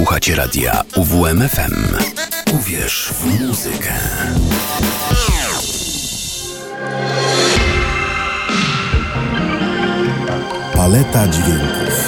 Słuchacie radia UWMFM. Uwierz w muzykę. Paleta dźwięków.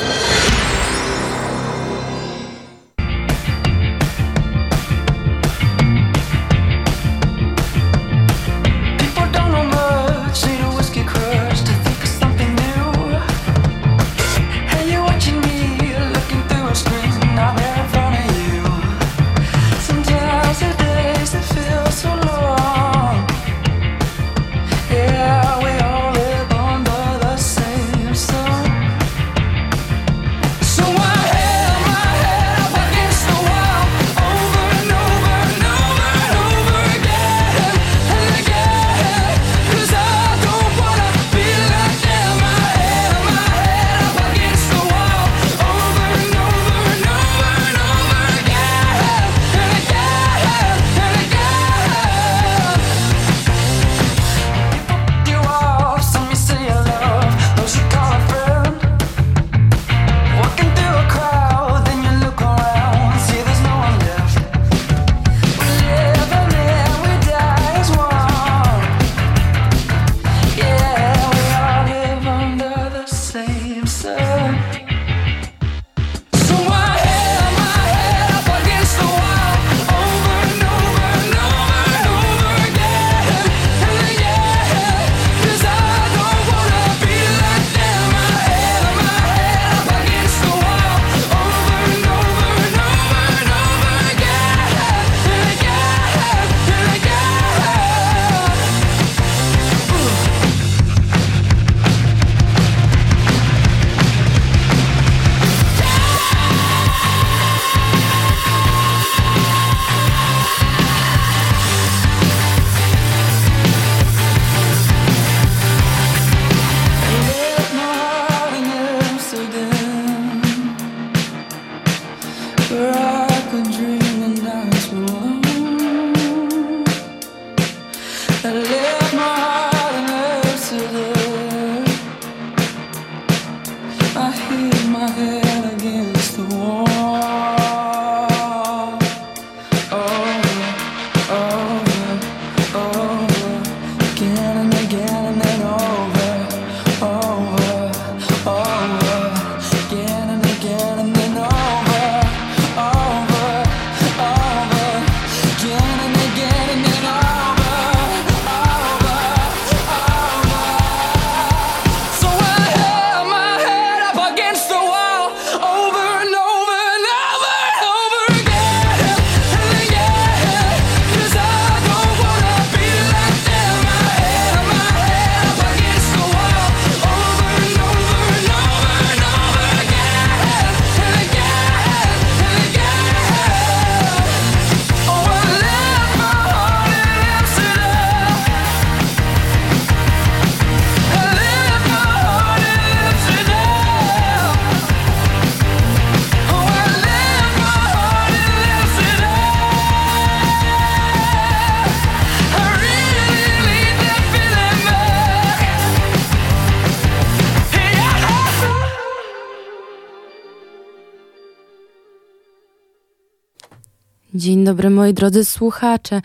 Dzień dobry moi drodzy słuchacze.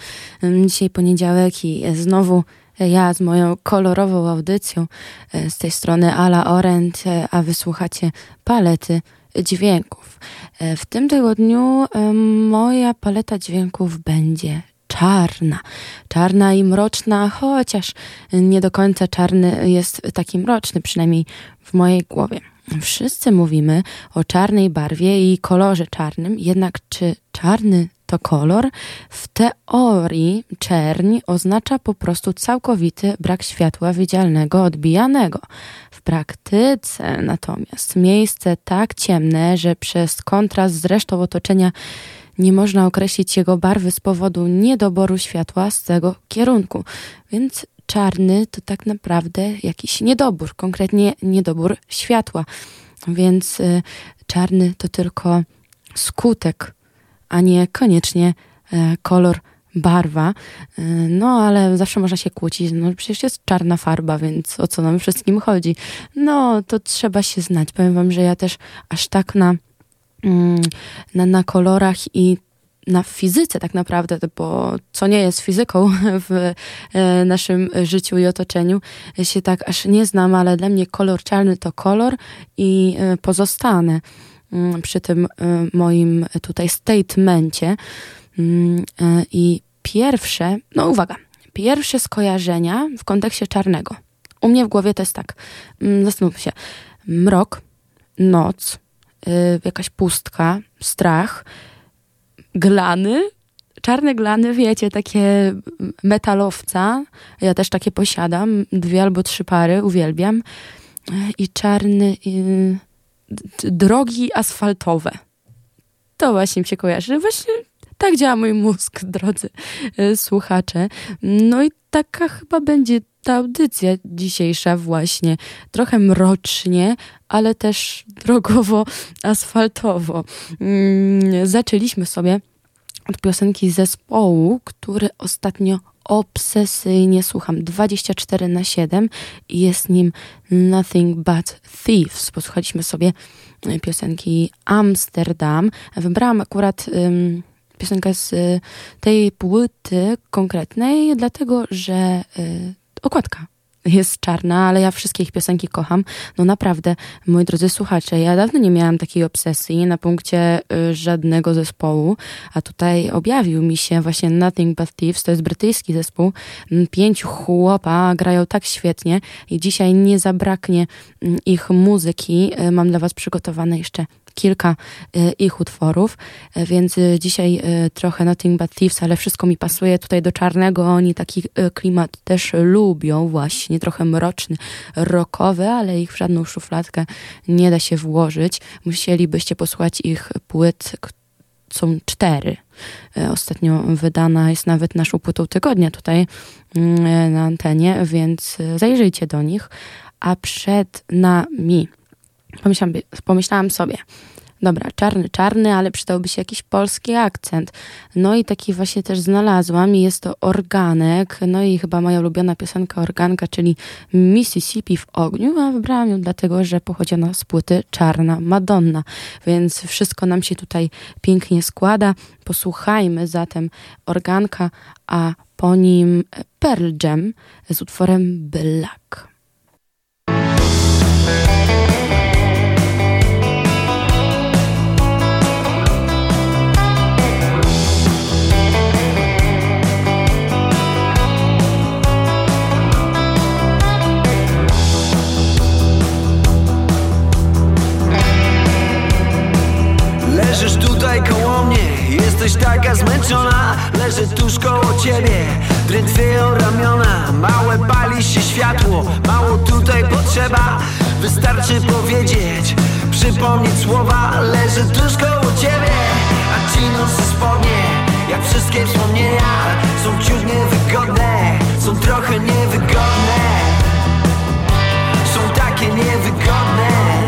Dzisiaj poniedziałek i znowu ja z moją kolorową audycją e, z tej strony Ala Orent, e, a wysłuchacie palety dźwięków. E, w tym tygodniu moja paleta dźwięków będzie czarna. Czarna i mroczna, chociaż nie do końca czarny jest taki mroczny, przynajmniej w mojej głowie. Wszyscy mówimy o czarnej barwie i kolorze czarnym, jednak czy czarny to kolor? W teorii czerń oznacza po prostu całkowity brak światła widzialnego odbijanego. W praktyce natomiast miejsce tak ciemne, że przez kontrast z resztą otoczenia nie można określić jego barwy z powodu niedoboru światła z tego kierunku. Więc czarny to tak naprawdę jakiś niedobór, konkretnie niedobór światła. Więc y, czarny to tylko skutek, a nie koniecznie y, kolor, barwa. Y, no, ale zawsze można się kłócić. No, przecież jest czarna farba, więc o co nam wszystkim chodzi? No, to trzeba się znać. Powiem wam, że ja też aż tak na mm, na, na kolorach i na fizyce tak naprawdę, bo co nie jest fizyką w e, naszym życiu i otoczeniu, się tak aż nie znam, ale dla mnie kolor czarny to kolor i e, pozostanę mm, przy tym e, moim tutaj statemencie. Mm, I pierwsze, no uwaga, pierwsze skojarzenia w kontekście czarnego. U mnie w głowie to jest tak, mm, zastanówmy się, mrok, noc, jakaś pustka, strach, glany, czarne glany, wiecie, takie metalowca. Ja też takie posiadam, dwie albo trzy pary, uwielbiam. I czarny, i drogi asfaltowe. To właśnie mi się kojarzy. Właśnie tak działa mój mózg, drodzy y, słuchacze. No i taka chyba będzie ta audycja dzisiejsza właśnie. Trochę mrocznie, ale też drogowo-asfaltowo. Mm, zaczęliśmy sobie od piosenki zespołu, który ostatnio obsesyjnie słucham 24 na 7 i jest nim Nothing But Thieves. Posłuchaliśmy sobie piosenki Amsterdam. Wybrałam akurat piosenkę z tej płyty konkretnej, dlatego że y, okładka jest czarna, ale ja wszystkie ich piosenki kocham. No naprawdę, moi drodzy słuchacze, ja dawno nie miałam takiej obsesji na punkcie y, żadnego zespołu, a tutaj objawił mi się właśnie Nothing But Thieves, to jest brytyjski zespół. Mm, pięciu chłopa grają tak świetnie i dzisiaj nie zabraknie mm, ich muzyki. Y, mam dla was przygotowane jeszcze kilka e, ich utworów, e, więc e, dzisiaj trochę Nothing But Thieves, ale wszystko mi pasuje tutaj do czarnego. Oni taki klimat też lubią właśnie, trochę mroczny, rockowy, ale ich w żadną szufladkę nie da się włożyć. Musielibyście posłuchać ich płyt, są cztery. Ostatnio wydana jest nawet naszą płytą tygodnia tutaj mm, na antenie, więc zajrzyjcie do nich. A przed nami pomyślałam, pomyślałam sobie, dobra, czarny, czarny, ale przydałby się jakiś polski akcent. No i taki właśnie też znalazłam i jest to organek, no i chyba moja ulubiona piosenka organka, czyli Mississippi w ogniu, a wybrałam ją dlatego, że pochodzi ona z płyty Czarna Madonna, więc wszystko nam się tutaj pięknie składa. Posłuchajmy zatem organka, a po nim Pearl Jam z utworem Black. Jesteś taka zmęczona, leżę tuż koło ciebie. Drętwieją ramiona, małe pali się światło Mało tutaj potrzeba, wystarczy powiedzieć Przypomnieć słowa, leżę tuż koło ciebie. A ci nosy spodnie, jak wszystkie wspomnienia Są ciut niewygodne, są trochę niewygodne. Są takie niewygodne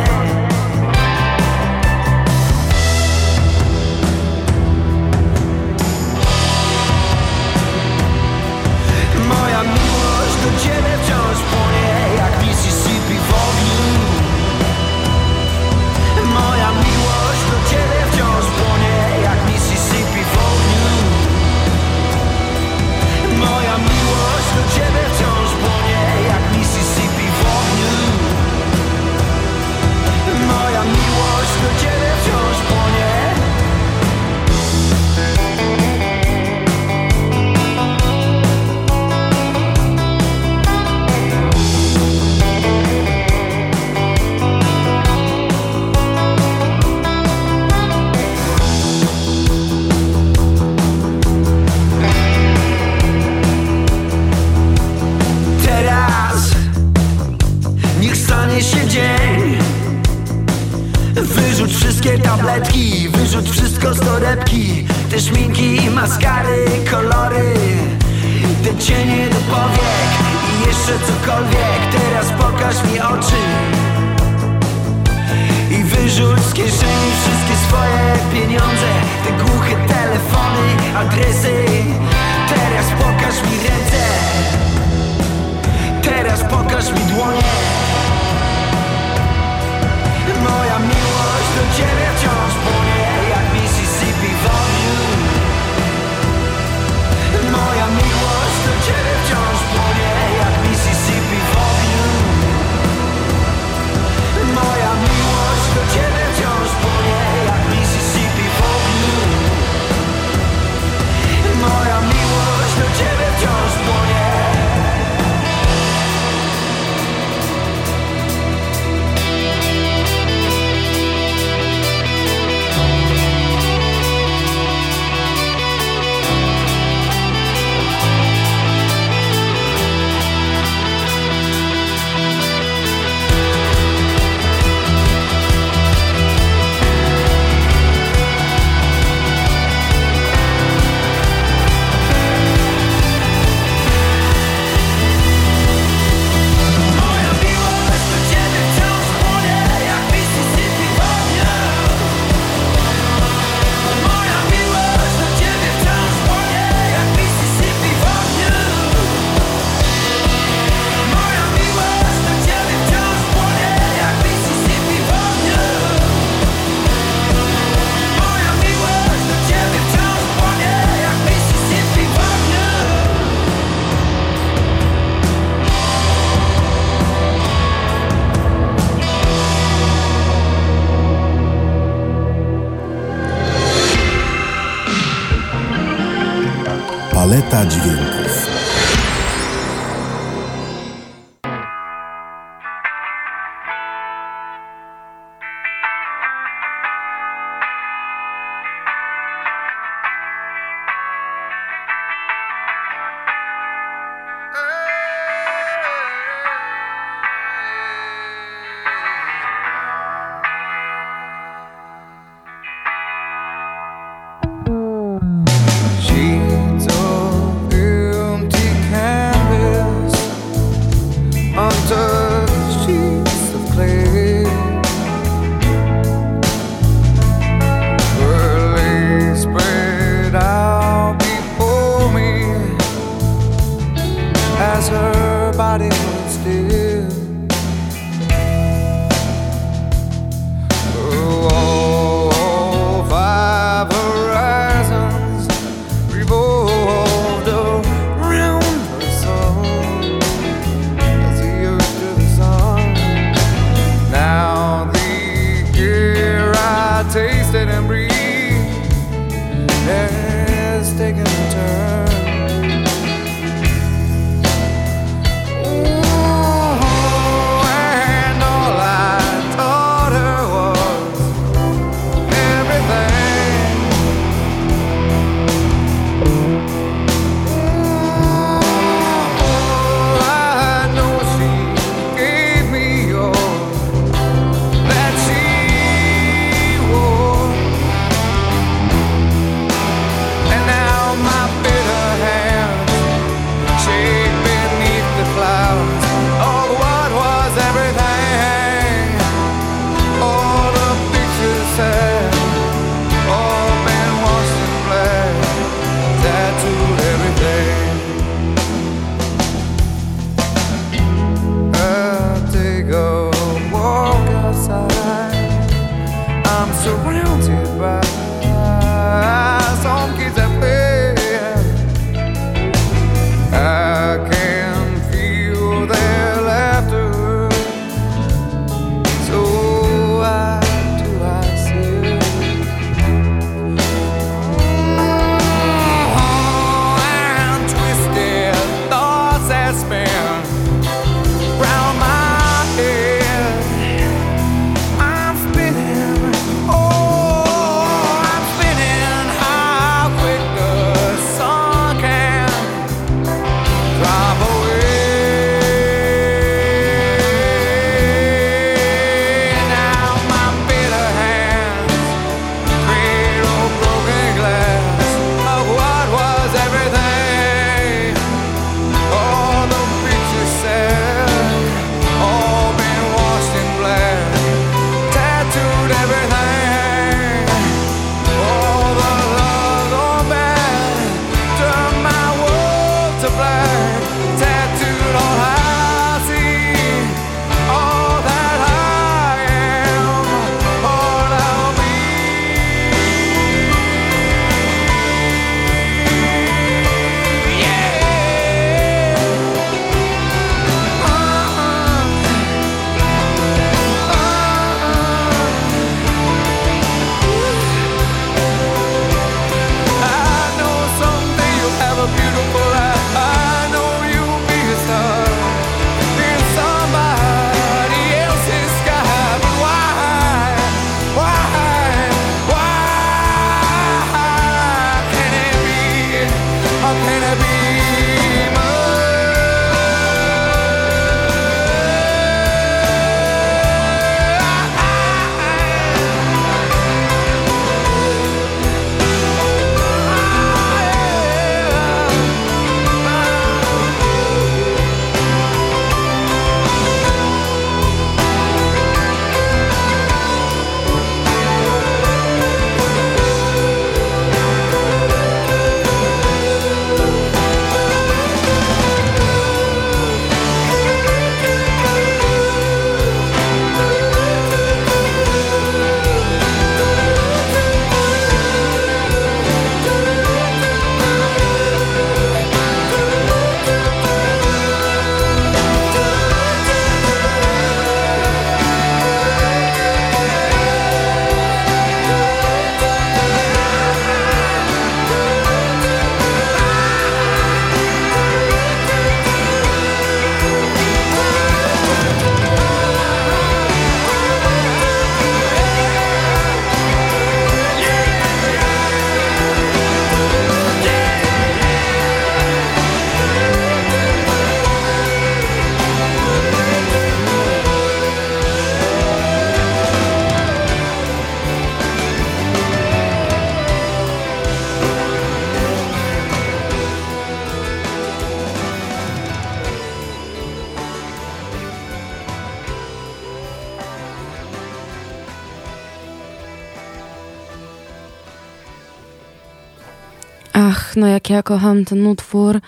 Ach, no jak ja kocham ten utwór,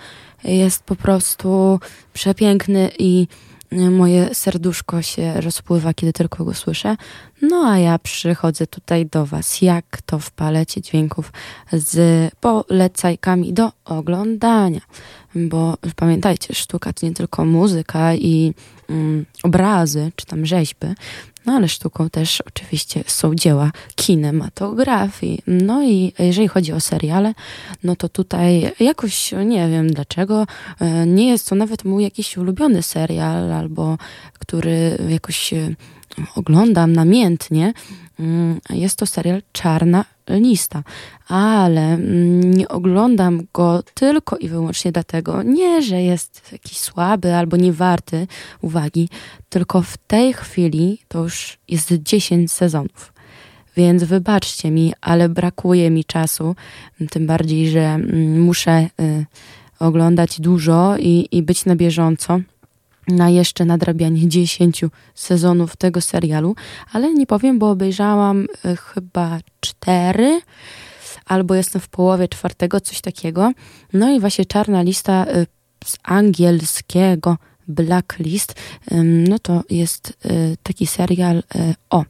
jest po prostu przepiękny i moje serduszko się rozpływa, kiedy tylko go słyszę. No a ja przychodzę tutaj do Was, jak to w palecie dźwięków z polecajkami do oglądania. Bo pamiętajcie, sztuka to nie tylko muzyka i mm, obrazy, czy tam rzeźby, no ale sztuką też oczywiście są dzieła kinematografii. No i jeżeli chodzi o seriale, no to tutaj jakoś nie wiem dlaczego, e, nie jest to nawet mój jakiś ulubiony serial, albo który jakoś oglądam namiętnie. Mm, jest to serial Czarna lista, ale mm, nie oglądam go tylko i wyłącznie dlatego, nie, że jest jakiś słaby albo nie warty uwagi, tylko w tej chwili to już jest 10 sezonów. Więc wybaczcie mi, ale brakuje mi czasu, tym bardziej, że mm, muszę y, oglądać dużo i, i być na bieżąco na jeszcze nadrabianie 10 sezonów tego serialu, ale nie powiem, bo obejrzałam y, chyba cztery, albo jestem w połowie czwartego, coś takiego. No i właśnie czarna lista y, z angielskiego Blacklist, no to jest y, taki serial o,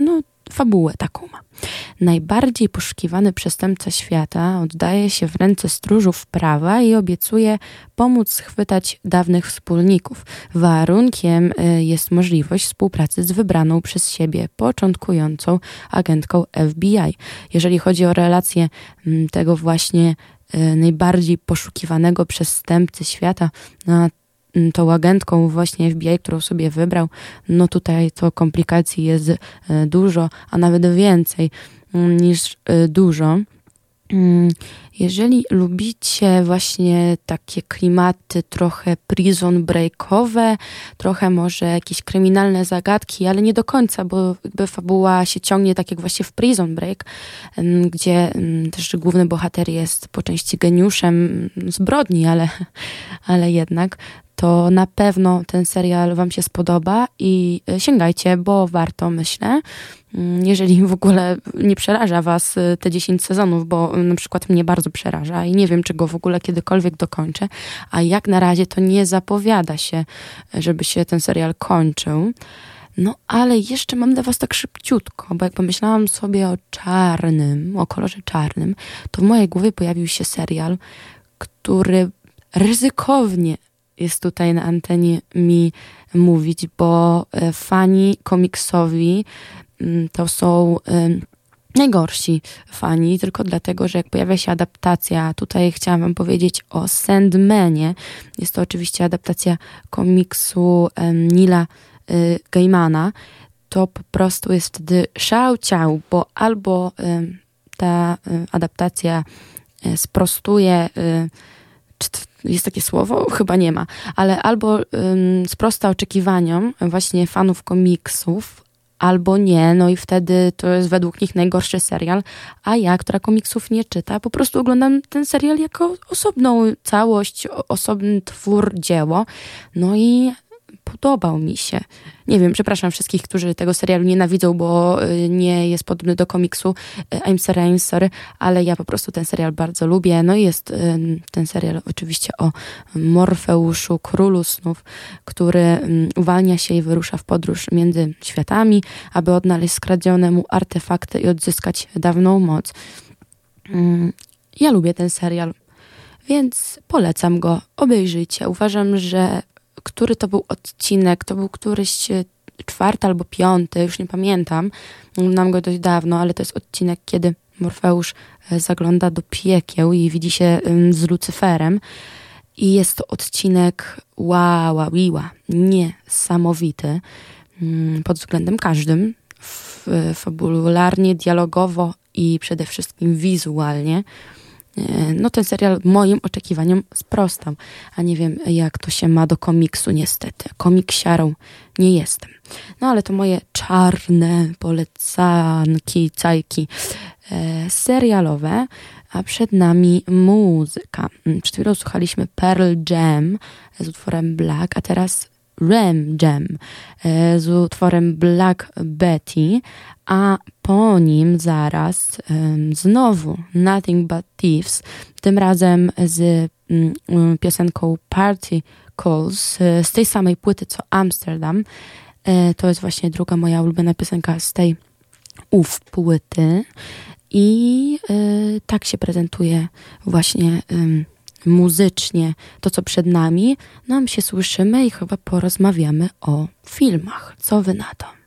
no fabułę taką ma. Najbardziej poszukiwany przestępca świata oddaje się w ręce stróżów prawa i obiecuje pomóc schwytać dawnych wspólników. Warunkiem y, jest możliwość współpracy z wybraną przez siebie początkującą agentką FBI. Jeżeli chodzi o relację mm, tego właśnie y, najbardziej poszukiwanego przestępcy świata, no, tą agentką właśnie FBI, którą sobie wybrał, no tutaj to komplikacji jest e, dużo, a nawet więcej mm, niż e, dużo. Mm, jeżeli lubicie właśnie takie klimaty trochę prison breakowe, trochę może jakieś kryminalne zagadki, ale nie do końca, bo jakby fabuła się ciągnie tak jak właśnie w Prison Break, gdzie też główny bohater jest po części geniuszem zbrodni, ale, ale jednak, to na pewno ten serial Wam się spodoba i e, sięgajcie, bo warto, myślę. Mm, jeżeli w ogóle nie przeraża Was e, te 10 sezonów, bo na przykład mnie bardzo przeraża i nie wiem, czy go w ogóle kiedykolwiek dokończę, a jak na razie to nie zapowiada się, żeby się ten serial kończył. No, ale jeszcze mam dla Was tak szybciutko, bo jak pomyślałam sobie o czarnym, o kolorze czarnym, to w mojej głowie pojawił się serial, który ryzykownie jest tutaj na antenie mi mówić, bo e, fani komiksowi mm, to są najgorsi fani, tylko dlatego, że jak pojawia się adaptacja, tutaj chciałam wam powiedzieć o Sandmanie, jest to oczywiście adaptacja komiksu Nila y, Gaimana, to po prostu jest wtedy szał ciał, bo albo ta adaptacja sprostuje jest takie słowo? Chyba nie ma, ale albo ym, sprosta oczekiwaniom właśnie fanów komiksów, albo nie, no i wtedy to jest według nich najgorszy serial, a ja, która komiksów nie czyta, po prostu oglądam ten serial jako osobną całość, osobny twór, dzieło, no i podobał mi się. Nie wiem, przepraszam wszystkich, którzy tego serialu nienawidzą, bo y, nie jest podobny do komiksu. Y, I'm sorry, I'm sorry, ale ja po prostu ten serial bardzo lubię. No i jest y, ten serial oczywiście o Morfeuszu, królu snów, który uwalnia się i wyrusza w podróż między światami, aby odnaleźć skradzione mu artefakty i odzyskać dawną moc. Mm, ja lubię ten serial, więc polecam go, obejrzyjcie. Uważam, że który to był odcinek, to był któryś e, czwarty albo piąty, już nie pamiętam. Znam go dość dawno, ale to jest odcinek, kiedy Morfeusz e, zagląda do piekieł i widzi się z Lucyferem. I jest to odcinek wow, wow, niesamowity mm, pod względem każdym, fabularnie, dialogowo i przede wszystkim wizualnie. E, no ten serial moim oczekiwaniom sprostał, a nie wiem jak to się ma do komiksu niestety. Komiksiarą nie jestem. No ale to moje czarne polecanki, cajki e, serialowe, a przed nami muzyka. Mm, przed chwilą słuchaliśmy Pearl Jam z utworem Black, a teraz Ram Jam e, z utworem Black Betty, a po nim zaraz znowu Nothing But Thieves, tym razem z mm, piosenką Party Calls z tej samej płyty co Amsterdam. E, to jest właśnie druga moja ulubiona piosenka z tej ów płyty. I tak się prezentuje właśnie muzycznie to, co przed nami. Nam się słyszymy i chyba porozmawiamy o filmach. Co wy na to?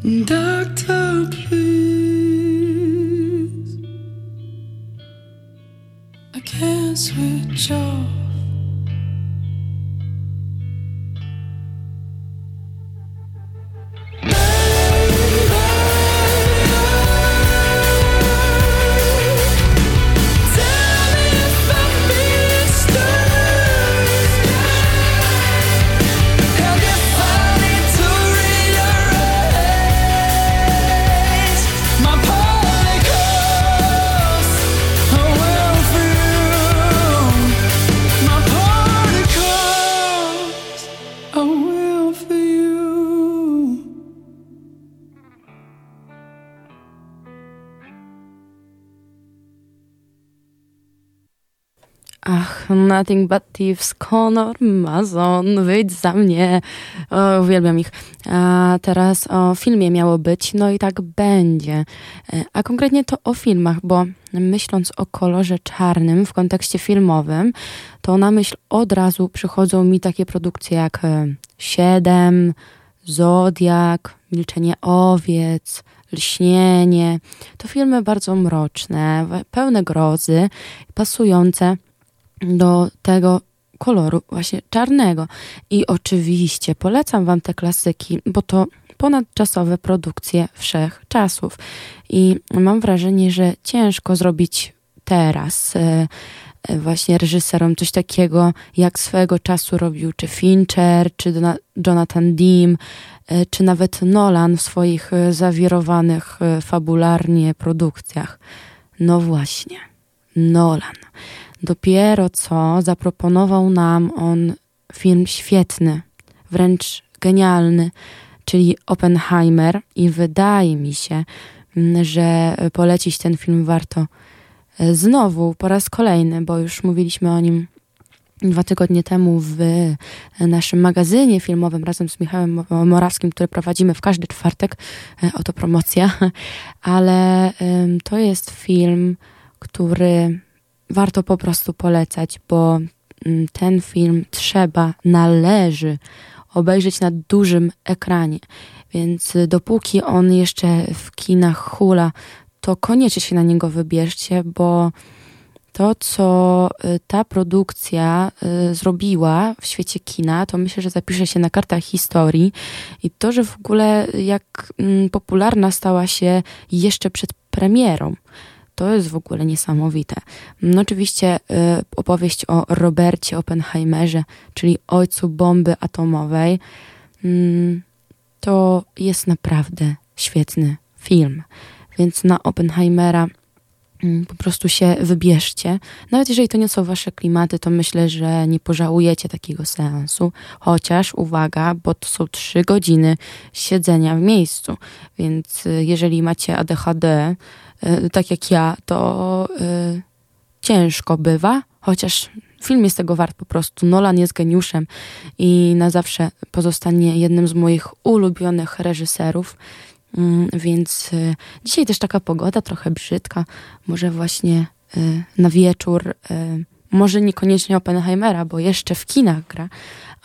Doctor, please. I can't switch off. Nothing But Thieves, Conor Mazon, wyjdź za mnie. O, uwielbiam ich. A teraz o filmie miało być, no i tak będzie. E, A konkretnie to o filmach, bo myśląc o kolorze czarnym w kontekście filmowym, to na myśl od razu przychodzą mi takie produkcje jak e, Siedem, Zodiak, Milczenie owiec, Lśnienie. To filmy bardzo mroczne, pełne grozy, pasujące do tego koloru właśnie czarnego. I oczywiście polecam wam te klasyki, bo to ponadczasowe produkcje wszechczasów. I mam wrażenie, że ciężko zrobić teraz e, e, właśnie reżyserom coś takiego, jak swego czasu robił czy Fincher, czy Jonathan Dean, e, czy nawet Nolan w swoich zawirowanych fabularnie produkcjach. No właśnie, Nolan. Dopiero co zaproponował nam on film świetny, wręcz genialny, czyli Oppenheimer, i wydaje mi się, mm, że polecić ten film warto e, znowu, po raz kolejny, bo już mówiliśmy o nim dwa tygodnie temu w naszym magazynie filmowym razem z Michałem Morawskim, który prowadzimy w każdy czwartek, e, autopromocja, ale em, to jest film, który warto po prostu polecać, bo mm, ten film trzeba, należy obejrzeć na dużym ekranie. Więc y, dopóki on jeszcze w kinach hula, to koniecznie się na niego wybierzcie, bo to, co y, ta produkcja y, zrobiła w świecie kina, to myślę, że zapisze się na kartach historii. I to, że w ogóle jak mm, popularna stała się jeszcze przed premierą. To jest w ogóle niesamowite. No oczywiście y, opowieść o Robercie Oppenheimerze, czyli ojcu bomby atomowej, mm, to jest naprawdę świetny film. Więc na Oppenheimera mm, po prostu się wybierzcie. Nawet jeżeli to nie są wasze klimaty, to myślę, że nie pożałujecie takiego seansu. Chociaż, uwaga, bo to są trzy godziny siedzenia w miejscu. Więc y, jeżeli macie ADHD, tak jak ja, to y, ciężko bywa, chociaż film jest tego wart po prostu. Nolan jest geniuszem i na zawsze pozostanie jednym z moich ulubionych reżyserów. Mm, Więc y, dzisiaj też taka pogoda trochę brzydka. Może właśnie na wieczór, może niekoniecznie Oppenheimera, bo jeszcze w kinach gra,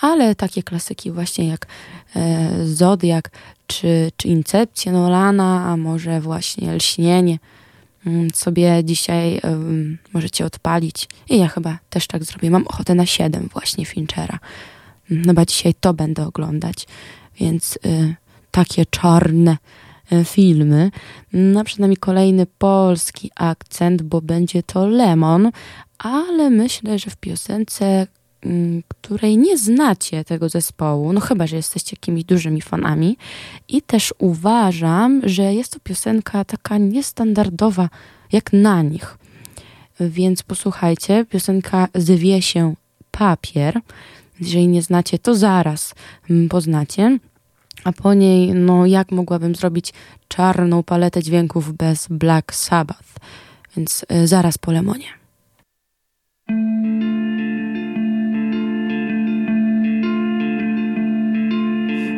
ale takie klasyki właśnie jak e, Zodiak czy, czy Incepcja Nolana, a może właśnie Lśnienie mm, sobie dzisiaj em, możecie odpalić. I ja chyba też tak zrobię. Mam ochotę na 7 właśnie Finchera. Mm, Chyba dzisiaj to będę oglądać. Więc y, takie czarne y, filmy. No, przed nami kolejny polski akcent, bo będzie to Lemon, ale myślę, że w piosence, której nie znacie tego zespołu, no chyba, że jesteście jakimiś dużymi fanami. I też uważam, że jest to piosenka taka niestandardowa, jak na nich. Więc posłuchajcie, piosenka zwie się Papier. Jeżeli nie znacie, to zaraz mm, poznacie. A po niej, no jak mogłabym zrobić czarną paletę dźwięków bez Black Sabbath? Więc y, zaraz po lemonie.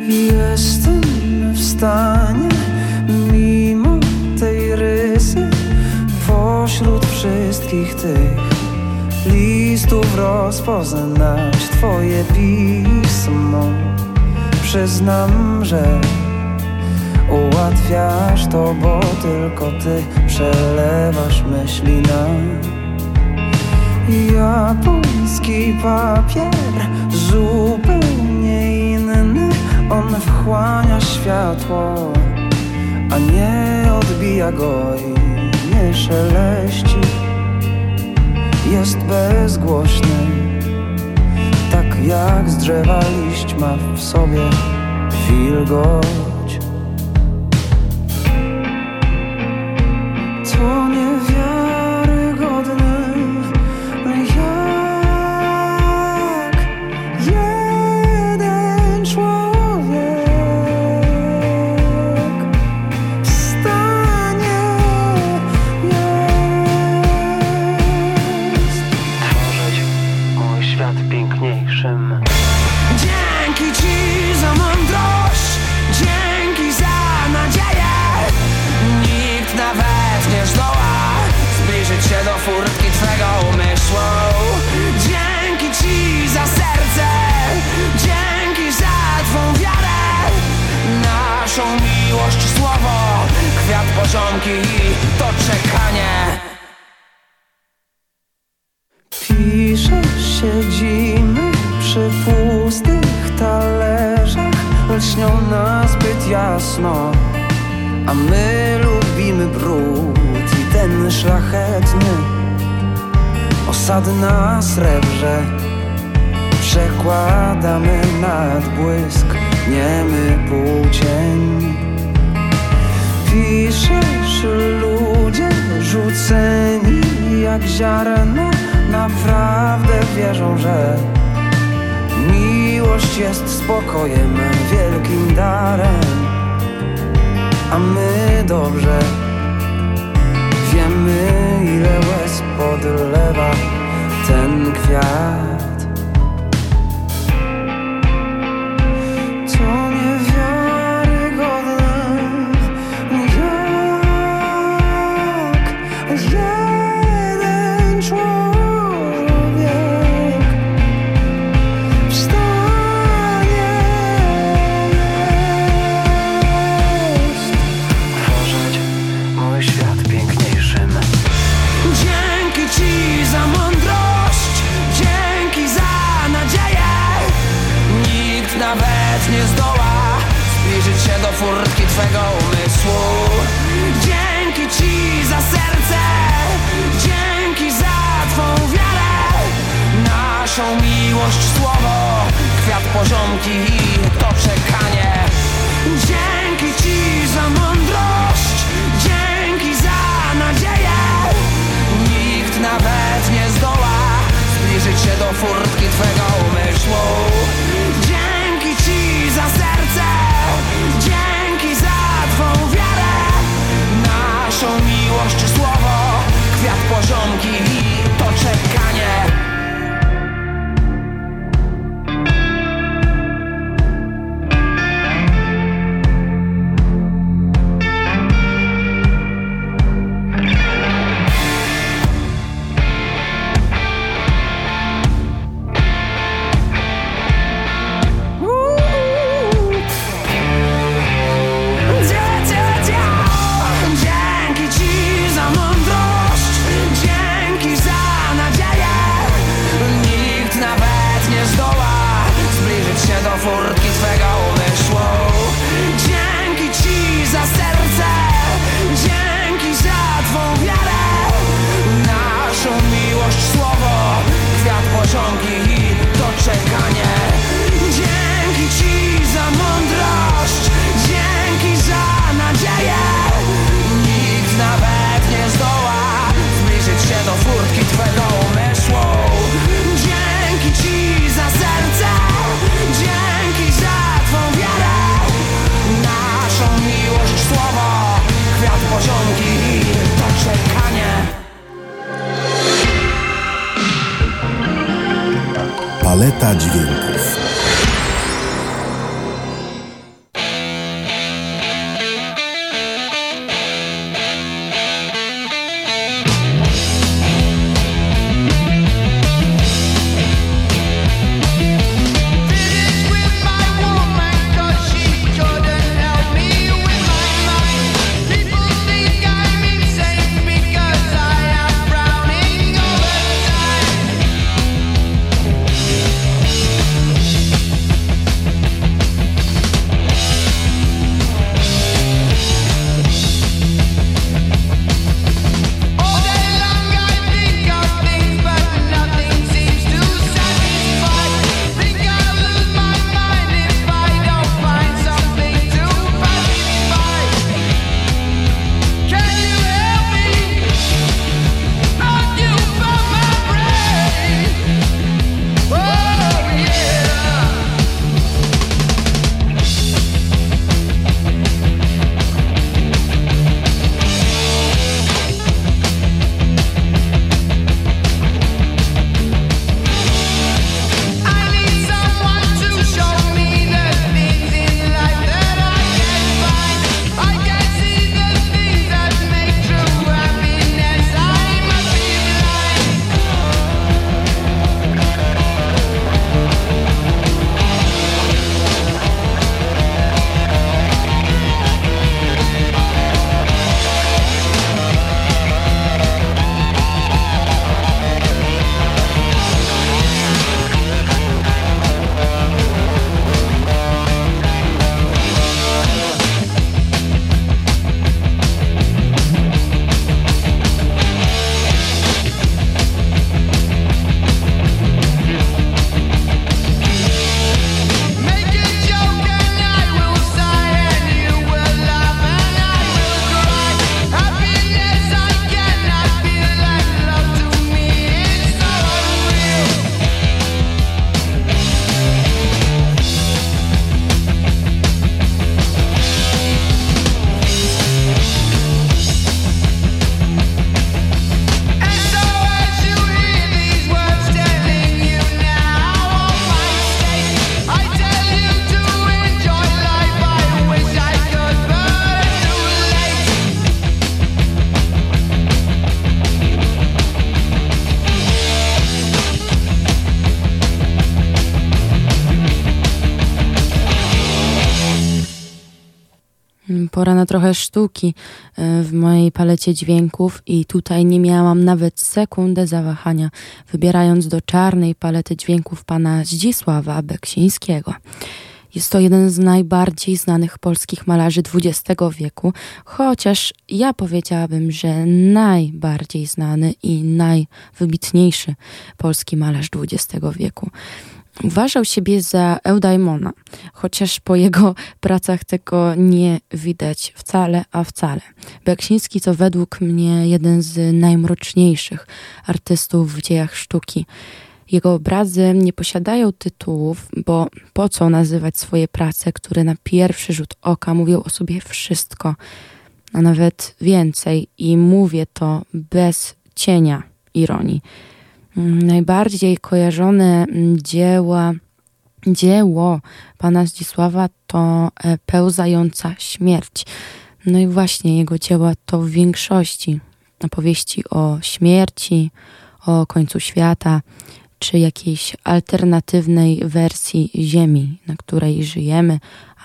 Jestem w stanie, mimo tej rysy, pośród wszystkich tych listów rozpoznać Twoje pismo. Przyznam, że ułatwiasz to, bo tylko Ty przelewasz myśli nam. Japoński papier zupełnie światło, a nie odbija go i nie szeleści. Jest bezgłośny, tak jak z drzewa liść ma w sobie wilgoć Miłość jest spokojem, wielkim darem. A my dobrze Wiemy ile łez podlewa ten kwiat słowo, kwiat poziomki i to czekanie. Dzięki ci za mądrość, dzięki za nadzieję. Nikt nawet nie zdoła zbliżyć się do furtki twego umysłu. Dzięki ci za serce, dzięki za twą wiarę. Naszą miłość, słowo, kwiat poziomki i to czekanie. Pora na trochę sztuki e, w mojej palecie dźwięków i tutaj nie miałam nawet sekundę zawahania, wybierając do czarnej palety dźwięków pana Zdzisława Beksińskiego. Jest to jeden z najbardziej znanych polskich malarzy XX wieku, chociaż ja powiedziałabym, że najbardziej znany i najwybitniejszy polski malarz XX wieku. Uważał siebie za eudaimona, chociaż po jego pracach tego nie widać wcale, a wcale. Beksiński to według mnie jeden z najmroczniejszych artystów w dziejach sztuki. Jego obrazy nie posiadają tytułów, bo po co nazywać swoje prace, które na pierwszy rzut oka mówią o sobie wszystko, a nawet więcej, i mówię to bez cienia ironii. Mm, Najbardziej kojarzone mm, dzieła, dzieło pana Zdzisława to e, Pełzająca śmierć. No i właśnie jego dzieła to w większości opowieści o śmierci, o końcu świata, czy jakiejś alternatywnej wersji Ziemi, na której żyjemy,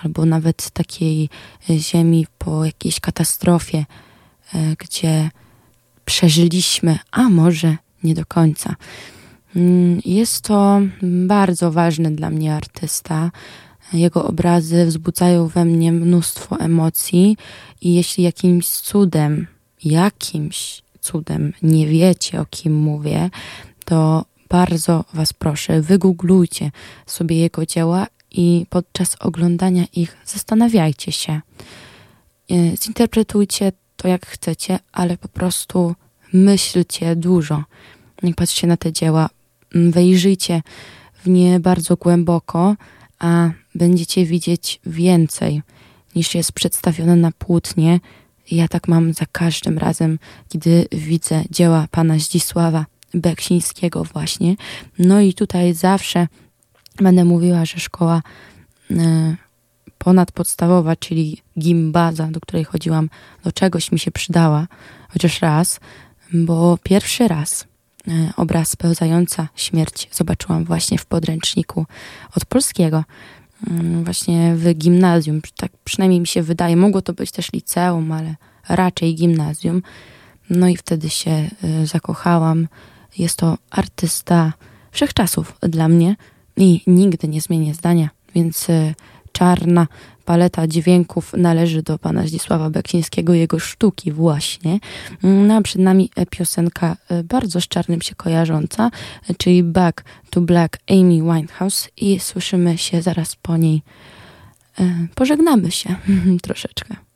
albo nawet takiej e, Ziemi po jakiejś katastrofie, e, gdzie przeżyliśmy, a może nie do końca. Mm, Jest to bardzo ważny dla mnie artysta. Jego obrazy wzbudzają we mnie mnóstwo emocji i jeśli jakimś cudem, jakimś cudem nie wiecie o kim mówię, to bardzo Was proszę, wygooglujcie sobie jego dzieła i podczas oglądania ich zastanawiajcie się. E, zinterpretujcie to jak chcecie, ale po prostu myślcie dużo. Jak patrzycie na te dzieła, wejrzyjcie w nie bardzo głęboko, a będziecie widzieć więcej niż jest przedstawione na płótnie. Ja tak mam za każdym razem, kiedy widzę dzieła pana Zdzisława Beksińskiego właśnie. No i tutaj zawsze będę mówiła, że szkoła e, ponadpodstawowa, czyli gimbaza, do której chodziłam, do czegoś mi się przydała, chociaż raz, bo pierwszy raz e, obraz pełzająca śmierć zobaczyłam właśnie w podręczniku od polskiego, mm, właśnie w gimnazjum, tak przynajmniej mi się wydaje, mogło to być też liceum, ale raczej gimnazjum. No i wtedy się e, zakochałam. Jest to artysta wszechczasów dla mnie i nigdy nie zmienię zdania, więc e, czarna paleta dźwięków należy do pana Zdzisława Beksińskiego, jego sztuki właśnie. No a przed nami piosenka e, bardzo z czarnym się kojarząca, e, czyli Back to Black Amy Winehouse i słyszymy się zaraz po niej. E, pożegnamy się troszeczkę.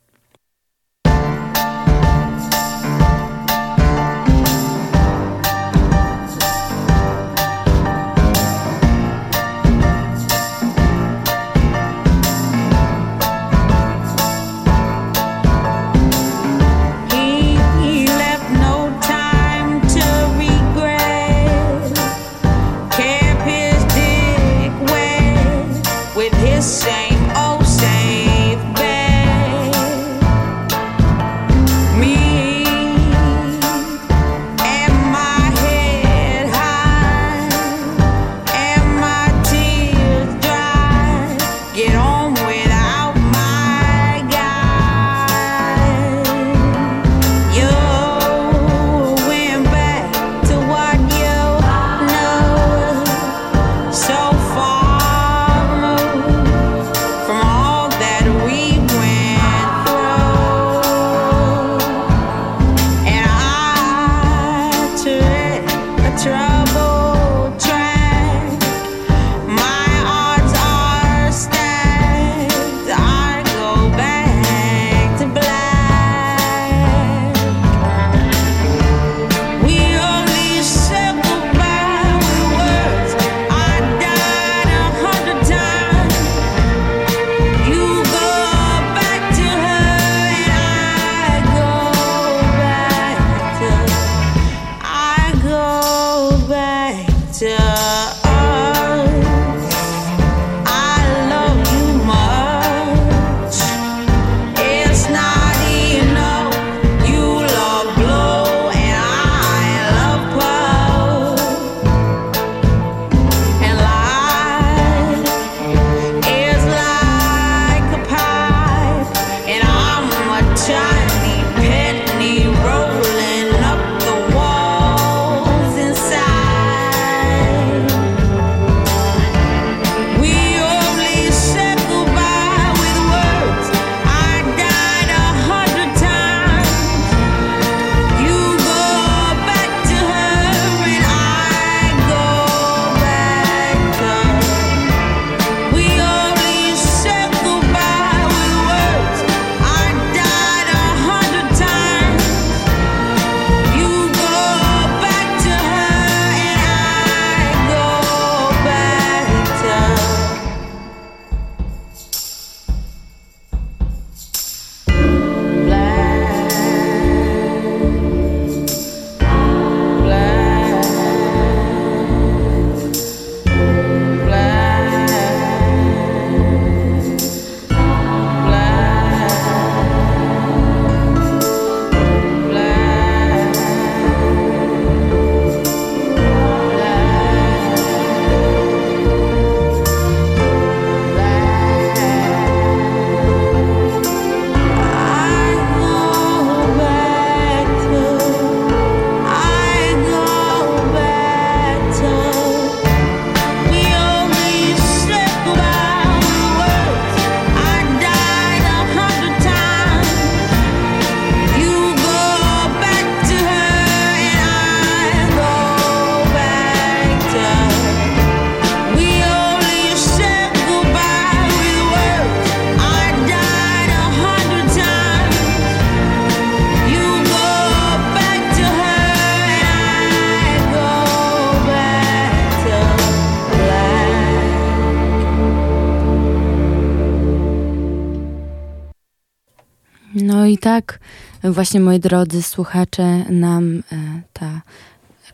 I tak właśnie, moi drodzy słuchacze, nam e, ta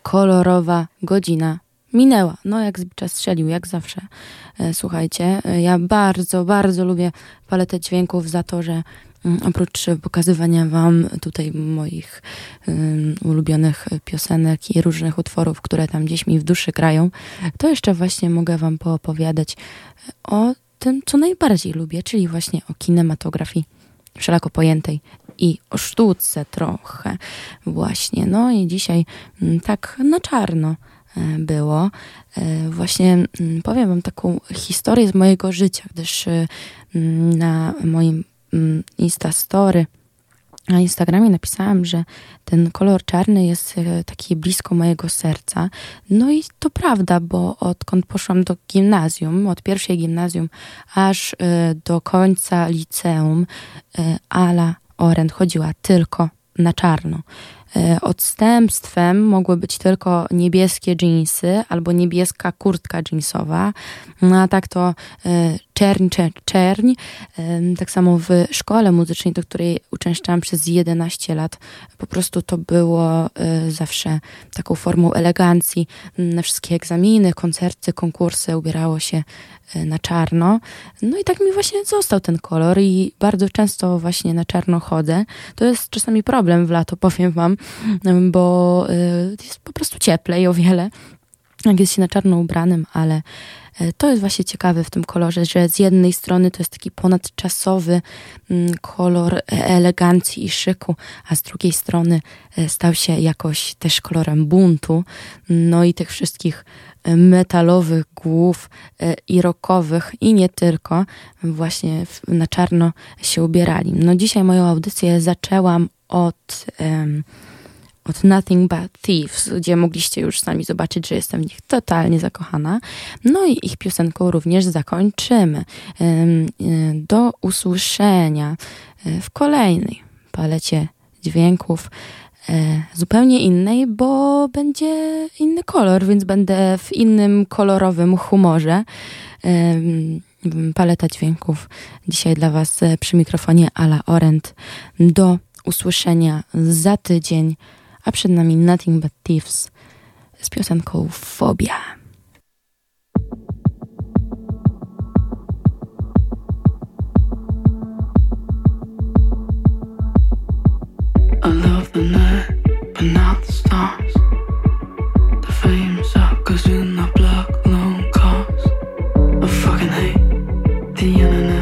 kolorowa godzina minęła. No jak czas strzelił, jak zawsze. E, słuchajcie, e, ja bardzo, bardzo lubię paletę dźwięków za to, że mm, oprócz pokazywania wam tutaj moich ulubionych piosenek i różnych utworów, które tam gdzieś mi w duszy grają, to jeszcze właśnie mogę wam poopowiadać o tym, co najbardziej lubię, czyli właśnie o kinematografii wszelako pojętej i o sztuce trochę właśnie. No i dzisiaj mm, tak na czarno e, było. E, Właśnie mm, powiem wam taką historię z mojego życia, gdyż mm, na moim Instastory na Instagramie napisałam, że ten kolor czarny jest e, taki blisko mojego serca. No i to prawda, bo odkąd poszłam do gimnazjum, od pierwszej gimnazjum aż e, do końca liceum, e, Ala Orent chodziła tylko na czarno. Odstępstwem mogły być tylko niebieskie dżinsy albo niebieska kurtka jeansowa. No a tak to czerń, czerń, czerń. Tak samo w szkole muzycznej, do której uczęszczałam przez 11 lat, po prostu to było e, zawsze taką formą elegancji. Na wszystkie egzaminy, koncerty, konkursy ubierało się e, na czarno. No i tak mi właśnie został ten kolor i bardzo często właśnie na czarno chodzę. To jest czasami problem w lato, powiem wam, bo e, jest po prostu cieplej o wiele jak jest się na czarno ubranym, ale e, to jest właśnie ciekawe w tym kolorze, że z jednej strony to jest taki ponadczasowy mm, kolor e, elegancji i szyku, a z drugiej strony e, stał się jakoś też kolorem buntu, no i tych wszystkich metalowych głów i rockowych i nie tylko właśnie na czarno się ubierali. No dzisiaj moją audycję zaczęłam od... em, od Nothing But Thieves, gdzie mogliście już sami zobaczyć, że jestem w nich totalnie zakochana. No i ich piosenką również zakończymy. Ym, Do usłyszenia y, w kolejnej palecie dźwięków y, zupełnie innej, bo będzie inny kolor, więc będę w innym kolorowym humorze. Paleta dźwięków dzisiaj dla Was y, przy mikrofonie Ala Orent. Do usłyszenia za tydzień a przed nami Nothing But Thieves z piosenką Fobia. I love the night, but not the stars. The fame suckers in the long cars. I fucking hate the internet.